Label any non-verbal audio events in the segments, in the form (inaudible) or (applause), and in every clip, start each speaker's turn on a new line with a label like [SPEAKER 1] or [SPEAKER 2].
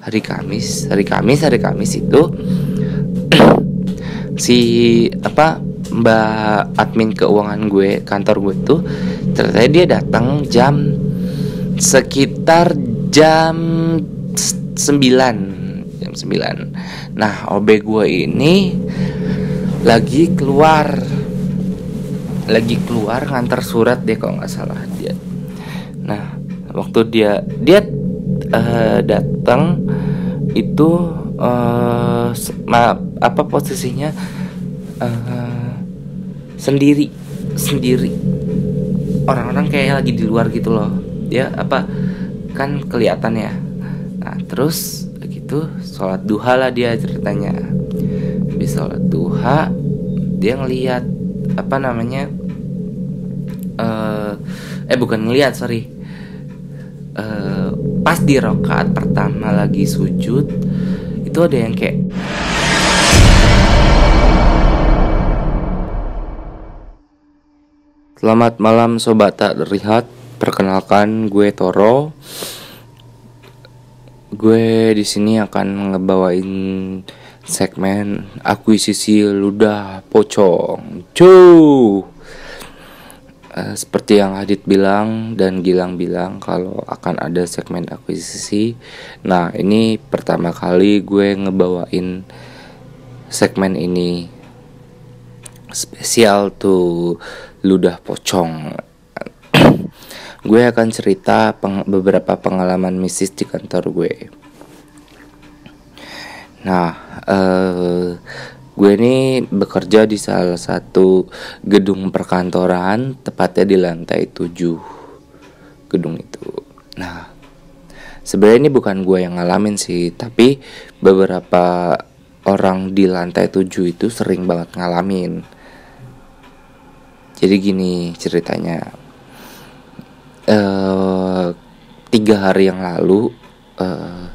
[SPEAKER 1] hari Kamis. Hari Kamis hari Kamis itu (clears throat) si apa mbak admin keuangan gue kantor gue tuh ternyata dia datang jam sekitar jam 9 jam 9 nah OB gue ini lagi keluar. Lagi keluar ngantar surat deh kalau nggak salah dia. Nah waktu dia dia uh, datang itu uh, apa posisinya uh, sendiri sendiri. Orang-orang kayak lagi di luar gitu loh. Ya apa kan kelihatan ya. Nah terus gitu sholat duha lah dia ceritanya. Bisa sholat duha dia ngeliat apa namanya uh, eh bukan ngeliat sorry. Uh, pas di rokaat pertama lagi sujud itu ada yang kayak Selamat malam sobat tak terlihat Perkenalkan gue Toro Gue di sini akan ngebawain segmen akuisisi ludah pocong. Cuy. Uh, seperti yang Adit bilang dan Gilang bilang kalau akan ada segmen akuisisi. Nah, ini pertama kali gue ngebawain segmen ini spesial tuh ludah pocong. (coughs) gue akan cerita peng beberapa pengalaman mistis di kantor gue. Nah, uh, gue ini bekerja di salah satu gedung perkantoran, tepatnya di lantai 7 gedung itu. Nah, sebenarnya ini bukan gue yang ngalamin sih, tapi beberapa orang di lantai 7 itu sering banget ngalamin. Jadi gini ceritanya, uh, tiga hari yang lalu uh,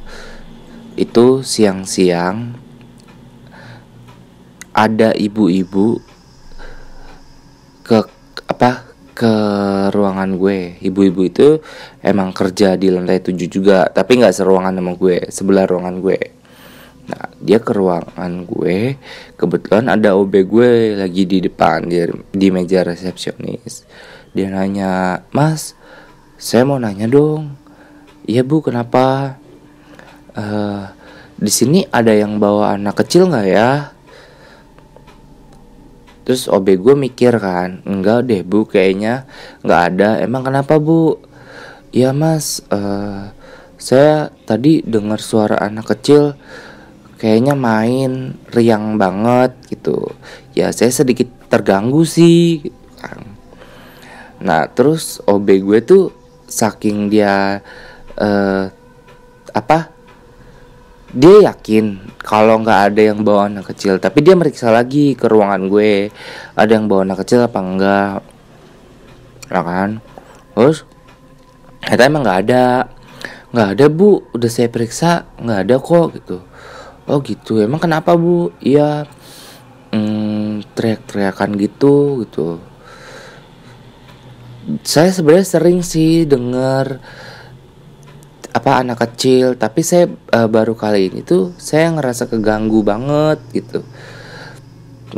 [SPEAKER 1] itu siang-siang ada ibu-ibu ke apa ke ruangan gue. Ibu-ibu itu emang kerja di lantai tujuh juga tapi nggak seruangan sama gue sebelah ruangan gue. Nah dia ke ruangan gue kebetulan ada OB gue lagi di depan di, di meja resepsionis. Dia nanya mas saya mau nanya dong. Iya bu kenapa? Uh, di sini ada yang bawa anak kecil nggak ya terus OB gue mikir kan enggak deh bu kayaknya nggak ada. Emang kenapa bu? Ya mas uh, saya tadi dengar suara anak kecil kayaknya main riang banget gitu. Ya saya sedikit terganggu sih gitu kan. Nah terus OB gue tuh saking dia uh, apa dia yakin kalau nggak ada yang bawa anak kecil tapi dia meriksa lagi ke ruangan gue. Ada yang bawa anak kecil apa enggak? Ya kan? Terus ternyata emang nggak ada. Nggak ada bu. Udah saya periksa nggak ada kok gitu. Oh gitu. Emang kenapa bu? Iya hmm, teriak-teriakan gitu gitu. Saya sebenarnya sering sih dengar apa anak kecil. Tapi saya uh, baru kali ini tuh saya ngerasa keganggu banget gitu.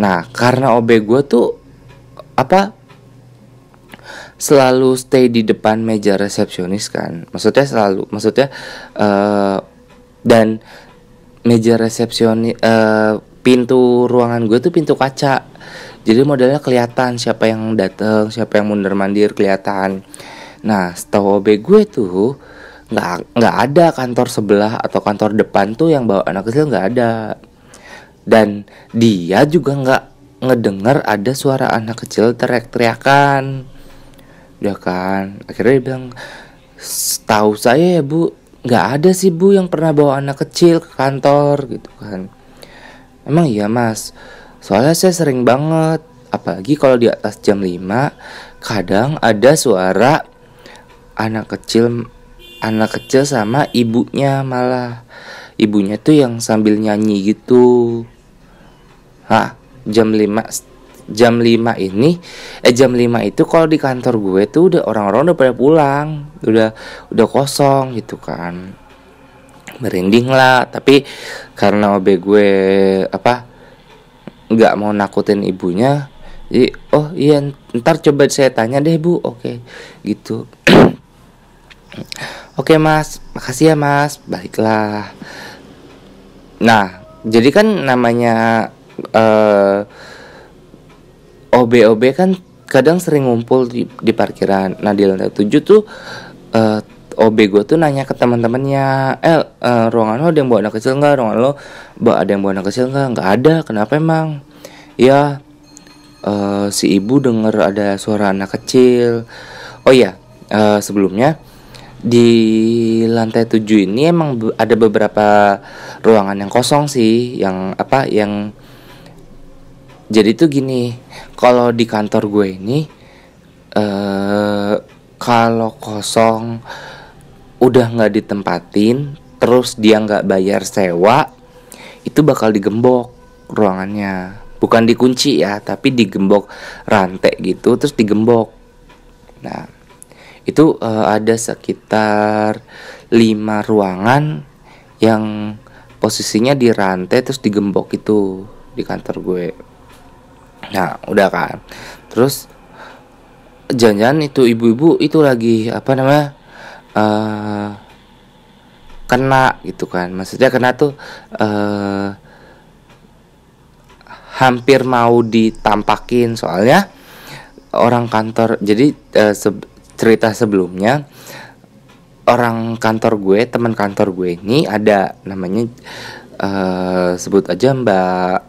[SPEAKER 1] Nah karena OB gue tuh apa selalu stay di depan meja resepsionis kan. Maksudnya selalu maksudnya uh, dan meja resepsionis uh, pintu ruangan gue tuh pintu kaca. Jadi modelnya kelihatan siapa yang datang siapa yang mundur mandir kelihatan. Nah setahu OB gue tuh nggak nggak ada kantor sebelah atau kantor depan tuh yang bawa anak kecil nggak ada. Dan dia juga nggak ngedengar ada suara anak kecil teriak-teriakan. Ya kan? Akhirnya dia bilang tahu saya ya bu nggak ada sih bu yang pernah bawa anak kecil ke kantor gitu kan. Emang iya mas? Soalnya saya sering banget apalagi kalau di atas jam 5 kadang ada suara anak kecil anak kecil sama ibunya malah. Ibunya tuh yang sambil nyanyi gitu. Hah, jam 5 jam 5 ini eh jam 5 itu kalau di kantor gue tuh udah orang-orang udah pada pulang. Udah udah kosong gitu kan. Merinding lah tapi karena OB gue apa nggak mau nakutin ibunya jadi oh iya ntar coba saya tanya deh bu. Oke gitu (clears throat) oke mas makasih ya mas baiklah nah jadi kan namanya uh, eh, OB OB kan kadang sering ngumpul di, di parkiran nah di lantai tujuh tuh uh, OB gue tuh nanya ke teman-temannya, eh uh, ruangan lo ada yang bawa anak kecil nggak? Ruangan lo bawa ada yang bawa anak kecil nggak? Nggak ada. Kenapa emang? Ya uh, si ibu dengar ada suara anak kecil. Oh ya, uh, sebelumnya di lantai tujuh ini emang ada beberapa ruangan yang kosong sih, yang apa? Yang jadi tuh gini, kalau di kantor gue ini, uh, kalau kosong udah nggak ditempatin terus dia nggak bayar sewa itu bakal digembok ruangannya bukan dikunci ya tapi digembok rantai gitu terus digembok nah itu uh, ada sekitar lima ruangan yang posisinya di rantai terus digembok itu di kantor gue. Nah udah kan? Terus jangan-jangan itu ibu-ibu itu lagi apa namanya uh, kena gitu kan? Maksudnya kena tuh uh, hampir mau ditampakin soalnya orang kantor. Jadi uh, cerita sebelumnya orang kantor gue teman kantor gue ini ada namanya uh, sebut aja mbak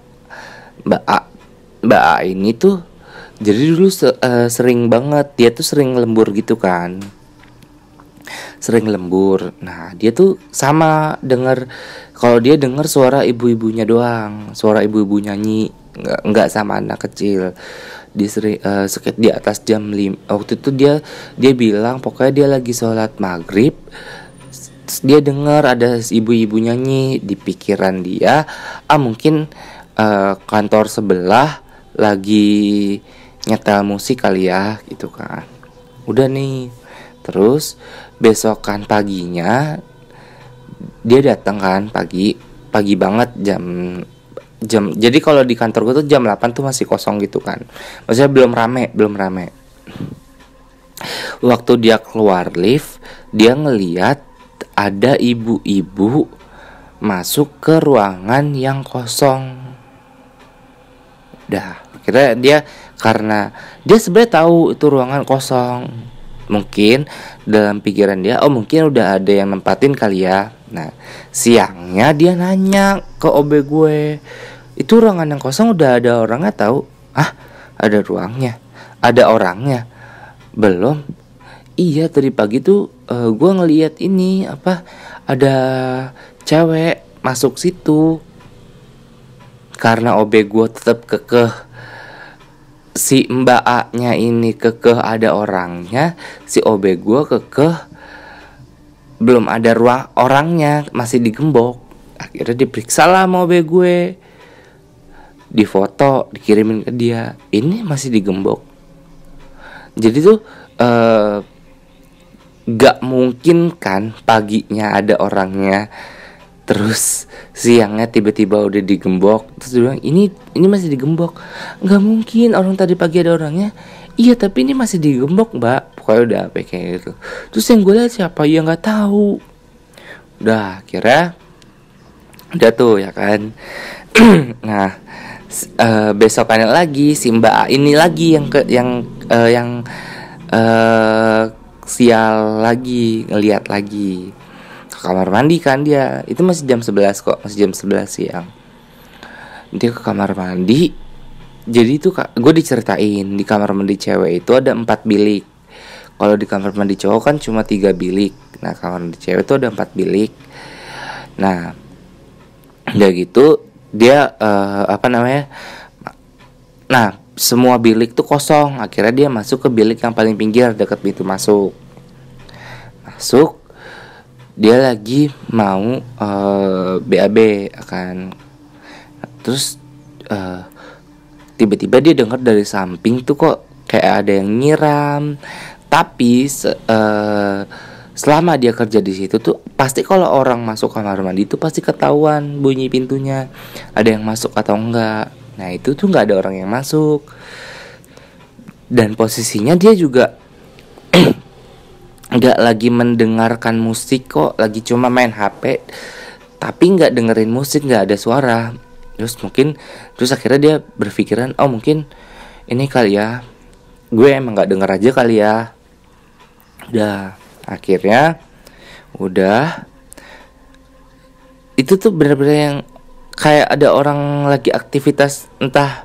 [SPEAKER 1] mbak A. Mbak A ini tuh jadi dulu uh, sering banget dia tuh sering lembur gitu kan. Sering lembur. Nah, dia tuh sama dengar kalau dia dengar suara ibu-ibunya doang, suara ibu-ibu nyanyi, nggak sama anak kecil. Di seri, uh, sekit di atas jam 5. Waktu itu dia dia bilang pokoknya dia lagi sholat maghrib dia dengar ada ibu-ibu nyanyi di pikiran dia ah mungkin uh, kantor sebelah lagi nyetel musik kali ya gitu kan udah nih terus besokan paginya dia datang kan pagi pagi banget jam jam jadi kalau di kantor gue tuh jam 8 tuh masih kosong gitu kan. Maksudnya belum rame belum rame. Waktu dia keluar lift dia ngeliat ada ibu-ibu masuk ke ruangan yang kosong. Dah kira dia karena dia sebenarnya tahu itu ruangan kosong mungkin dalam pikiran dia oh mungkin udah ada yang nempatin kali ya. Nah siangnya dia nanya ke OB gue itu ruangan yang kosong udah ada orangnya tahu? Ah ada ruangnya ada orangnya. Belum. Iya tadi pagi tuh uh, gue ngeliat ini apa ada cewek masuk situ. Karena OB gue tetap kekeh si mbak A-nya ini kekeh ada orangnya, si OB gue kekeh belum ada ruang orangnya, masih digembok. Akhirnya diperiksa lah sama OB gue. Di foto, dikirimin ke dia. Ini masih digembok. Jadi tuh uh, gak mungkin kan paginya ada orangnya terus siangnya tiba-tiba udah digembok. Terus dia bilang ini ini masih digembok. Nggak mungkin orang tadi pagi ada orangnya. Iya tapi ini masih digembok mbak. Pokoknya udah apa kayak gitu. Terus yang gue lihat siapa? Ya nggak tahu. Udah kira udah tuh ya kan? (clears throat) Nah uh, besokannya lagi si mbak ini lagi yang ke yang uh, yang uh, sial lagi ngeliat lagi ke kamar mandi kan dia. Itu masih jam 11 kok masih jam 11 siang. Dia ke kamar mandi. Jadi itu gue diceritain di kamar mandi cewek itu ada empat bilik. Kalau di kamar mandi cowok kan cuma tiga bilik. Nah kamar mandi cewek itu ada empat bilik. Nah udah gitu dia uh, apa namanya nah semua bilik tuh kosong. Akhirnya dia masuk ke bilik yang paling pinggir dekat pintu masuk. Masuk dia lagi mau uh, eh, BAB akan terus uh, tiba-tiba dia dengar dari samping tuh kok kayak ada yang nyiram. Tapi se, uh, selama dia kerja di situ tuh pasti kalau orang masuk kamar mandi itu pasti ketahuan bunyi pintunya ada yang masuk atau enggak. Nah itu tuh nggak ada orang yang masuk. Dan posisinya dia juga (clears throat) nggak lagi mendengarkan musik kok lagi cuma main HP tapi nggak dengerin musik nggak ada suara. Terus mungkin terus akhirnya dia berpikiran oh mungkin ini kali ya. Gue emang nggak denger aja kali ya. Udah akhirnya udah. Itu tuh bener-bener yang kayak ada orang lagi aktivitas entah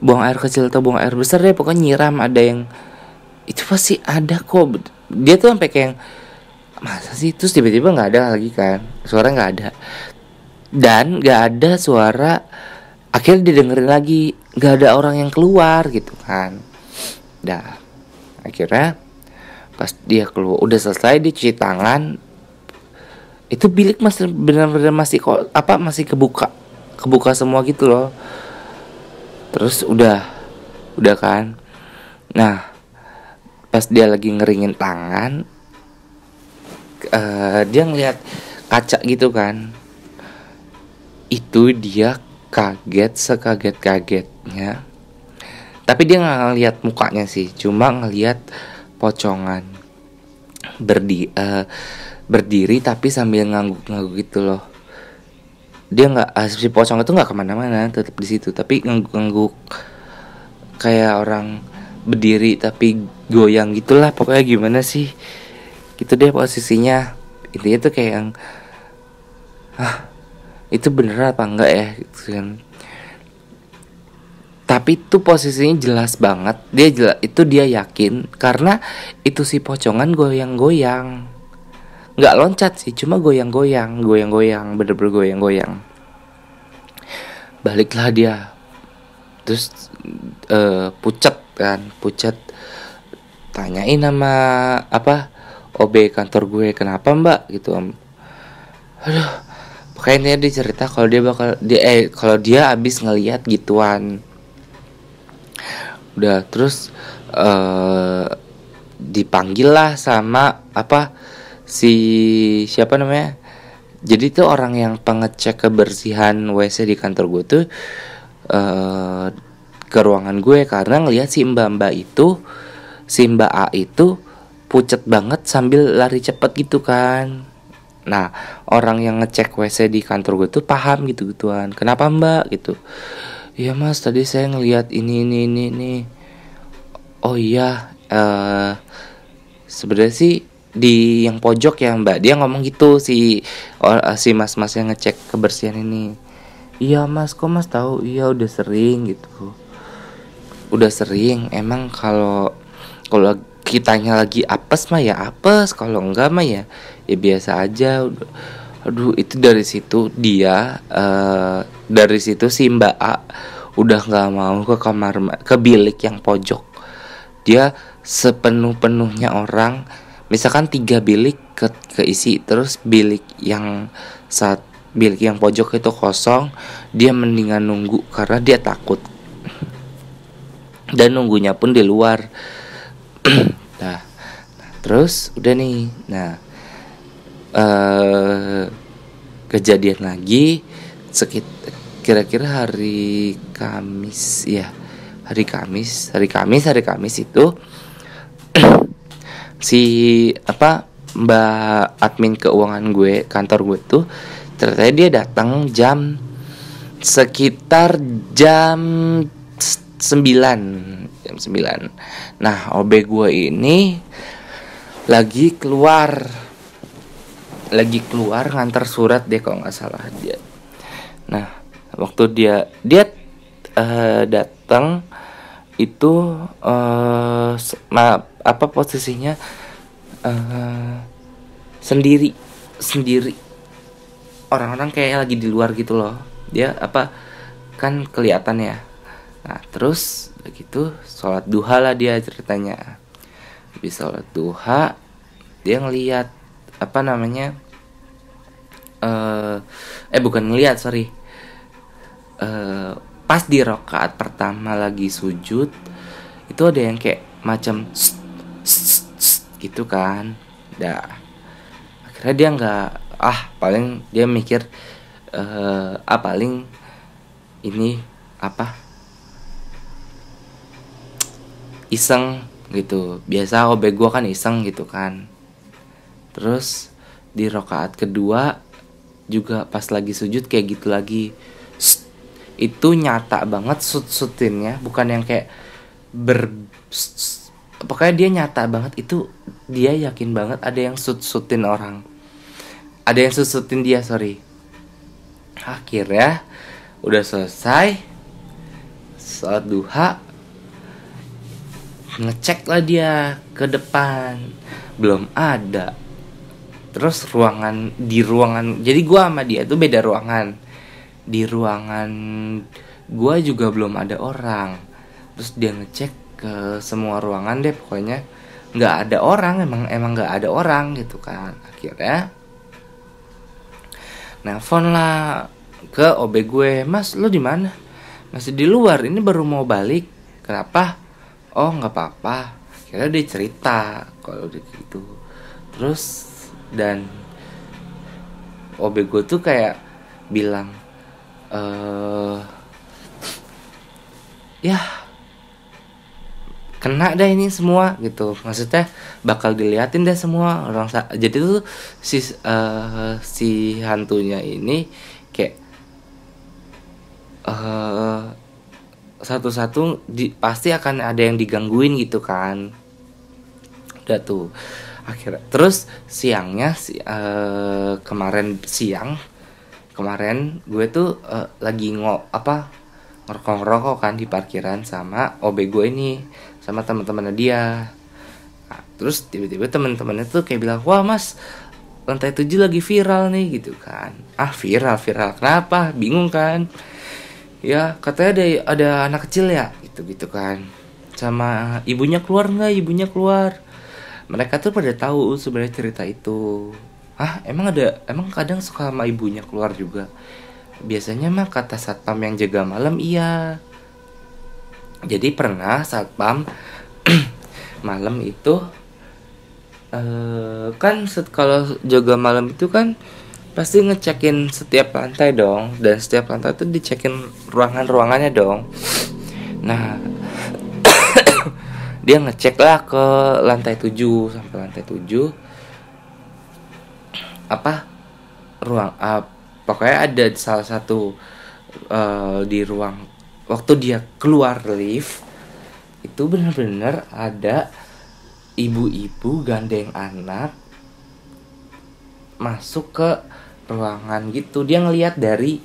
[SPEAKER 1] buang air kecil atau buang air besar deh pokoknya nyiram ada yang itu pasti ada kok dia tuh sampai kayak masa sih? Terus tiba-tiba nggak ada lagi kan suara nggak ada. Dan nggak ada suara akhirnya didengerin lagi nggak ada orang yang keluar gitu kan. Dah akhirnya pas dia keluar udah selesai dia cuci tangan itu bilik masih benar-benar masih kok apa masih kebuka kebuka semua gitu loh. Terus udah udah kan. Nah pas dia lagi ngeringin tangan uh, dia ngeliat kaca gitu kan. Itu dia kaget sekaget kagetnya tapi dia nggak ngeliat mukanya sih cuma ngeliat pocongan. Berdi uh, berdiri tapi sambil ngangguk-ngangguk gitu loh. Dia nggak uh, si pocong itu nggak ke mana-mana tetap di situ. Tapi ngangguk-ngangguk kayak orang berdiri tapi goyang gitulah pokoknya gimana sih. Gitu deh posisinya. Intinya tuh kayak yang ah itu bener apa enggak ya? Gitu kan. Tapi itu posisinya jelas banget. Dia jelas itu dia yakin karena itu si pocongan goyang-goyang. Nggak loncat sih cuma goyang-goyang goyang-goyang bener-bener goyang-goyang. Baliklah dia. Terus uh, pucat kan pucat tanyain nama apa OB kantor gue kenapa mbak? Gitu om. Aduh pokoknya dia cerita kalau dia bakal dia eh kalau dia abis ngeliat gituan. Udah terus uh, dipanggil lah sama apa si siapa namanya? Jadi tuh orang yang pengecek kebersihan WC di kantor gue tuh uh, ke ruangan gue karena ngelihat si mbak mbak itu si mbak A itu pucet banget sambil lari cepet gitu kan. Nah orang yang ngecek WC di kantor gue tuh paham gitu gituan. Kenapa mbak? Gitu. Iya mas tadi saya ngelihat ini ini ini ini. Oh iya uh, Sebenarnya sih di yang pojok ya mbak. Dia ngomong gitu si uh, si mas mas yang ngecek kebersihan ini. Iya mas kok mas tahu? Iya udah sering gitu. Udah sering. Emang kalau kalau kitanya lagi apes mah ya apes kalau enggak mah ya ya biasa aja. Aduh itu dari situ dia uh, dari situ si Mbak A udah nggak mau ke kamar ke bilik yang pojok. Dia sepenuh penuhnya orang misalkan tiga bilik ke keisi terus bilik yang saat bilik yang pojok itu kosong dia mendingan nunggu karena dia takut. Dan nunggunya pun di luar nah, nah terus udah nih. Nah uh, kejadian lagi sekit kira-kira hari Kamis ya hari Kamis hari Kamis hari Kamis itu (clears throat) si apa Mbak admin keuangan gue kantor gue tuh ternyata dia datang jam sekitar jam 9 jam 9 nah OB gue ini lagi keluar lagi keluar ngantar surat deh kalau nggak salah dia. Nah waktu dia dia uh, datang itu uh, ma, apa posisinya uh, sendiri sendiri. Orang-orang kayak lagi di luar gitu loh. Dia apa kan kelihatan ya nah terus begitu sholat duha lah dia ceritanya. Bisa sholat duha dia ngeliat apa namanya uh, eh bukan ngeliat sorry. Uh, pas di rokaat pertama lagi sujud itu ada yang kayak macam gitu kan. Dah akhirnya dia nggak ah paling dia mikir eh ah paling ini apa iseng gitu. Biasa obek gue kan iseng gitu kan. Terus di rokaat kedua juga pas lagi sujud kayak gitu lagi. Sst, itu nyata banget sut sutinnya bukan yang kayak ber Sst, pokoknya dia nyata banget itu dia yakin banget ada yang sut sutin orang. Ada yang susutin dia sorry. Akhirnya udah selesai saat duha ngecek lah dia ke depan. Belum ada. Terus ruangan di ruangan jadi gua sama dia tuh beda ruangan. Di ruangan gua juga belum ada orang. Terus dia ngecek ke semua ruangan deh pokoknya. Nggak ada orang emang emang nggak ada orang gitu kan. Akhirnya nelfon lah ke OB gue mas lu di mana? Masih di luar ini baru mau balik. Kenapa oh nggak apa-apa. Kira dia cerita kalau gitu. Terus dan OB gue tuh kayak bilang eh ya kena deh ini semua gitu. Maksudnya bakal diliatin deh semua orang jadi tuh si eh, si hantunya ini kayak eh satu-satu pasti akan ada yang digangguin gitu kan. Udah tuh akhirnya. Terus siangnya si eh, kemarin siang kemarin gue tuh eh, lagi ngo apa ngerokok ngerokok kan di parkiran sama OB gue ini sama teman-temannya dia. Nah, terus tiba-tiba teman-temannya tuh kayak bilang wah mas lantai tujuh lagi viral nih gitu kan. Ah viral viral. Kenapa? Bingung kan ya katanya ada ada anak kecil ya? Gitu gitu kan. Sama ibunya keluar nggak? Ibunya keluar. Mereka tuh pada tahu sebenarnya cerita itu. Ah emang ada emang kadang suka sama ibunya keluar juga? Biasanya mah kata satpam yang jaga malam iya. Jadi pernah satpam (clears throat) malam itu eh kan kalau jaga malam itu kan pasti ngecekin setiap lantai dong dan setiap lantai itu dicekin ruangan-ruangannya dong. Nah (coughs) dia ngecek lah ke lantai 7 sampai lantai 7 apa ruang ah, pokoknya ada salah satu eh, di ruang waktu dia keluar lift itu benar-benar ada ibu-ibu gandeng anak masuk ke ruangan gitu. Dia ngelihat dari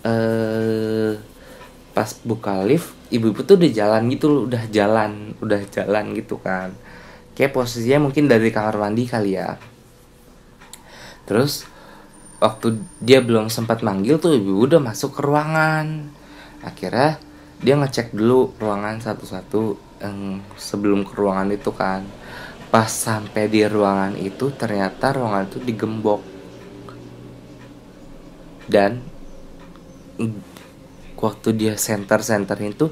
[SPEAKER 1] eh pas buka lift ibu-ibu tuh udah jalan gitu udah jalan udah jalan gitu kan. Kayak posisinya mungkin dari kamar mandi kali ya. Terus waktu dia belum sempat manggil tuh ibu udah masuk ke ruangan. Akhirnya dia ngecek dulu ruangan satu-satu yang sebelum ke ruangan itu kan. Pas sampai di ruangan itu ternyata ruangan itu digembok dan waktu dia center center itu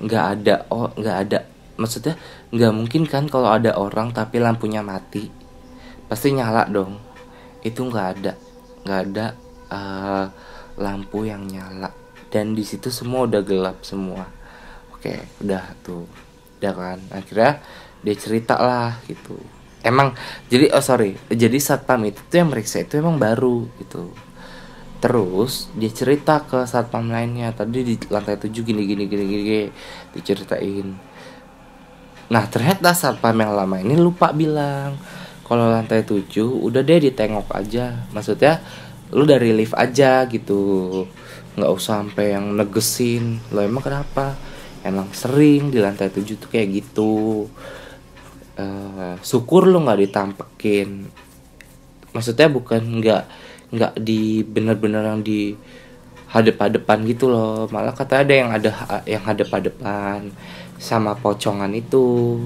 [SPEAKER 1] nggak ada oh nggak ada. Maksudnya nggak mungkin kan kalau ada orang tapi lampunya mati. Pasti nyala dong. Itu nggak ada. Nggak ada eh, lampu yang nyala. Dan di situ semua udah gelap semua. Oke udah tuh. Udah kan? Akhirnya dia cerita lah gitu. Emang jadi oh sorry. Jadi satpam itu tuh yang meriksa itu emang baru gitu terus dia cerita ke satpam lainnya. Tadi di lantai 7 gini gini gini gini, gini diceritain. Nah ternyata satpam yang lama ini lupa bilang kalau lantai 7 udah deh ditengok aja. Maksudnya lu dari lift aja gitu. Nggak usah sampai yang negesin. Lo emang kenapa? Emang sering di lantai 7 tuh kayak gitu. Eh, syukur lu nggak ditampekin. Maksudnya bukan nggak nggak di bener-bener yang di hadap-hadapan gitu loh. Malah kata ada yang ada yang hadap-hadapan sama pocongan itu.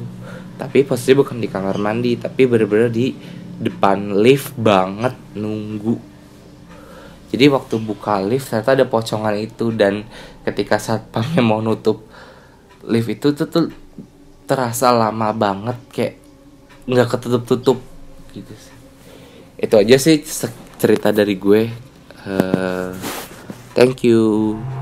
[SPEAKER 1] Tapi posisi bukan di kamar mandi tapi bener-bener di depan lift banget nunggu. Jadi waktu buka lift ternyata ada pocongan itu. Dan ketika satpamnya mau nutup lift itu tuh, tuh terasa lama banget. Kayak nggak ketutup tutup gitu sih. Itu aja sih cerita dari gue. Eh, thank you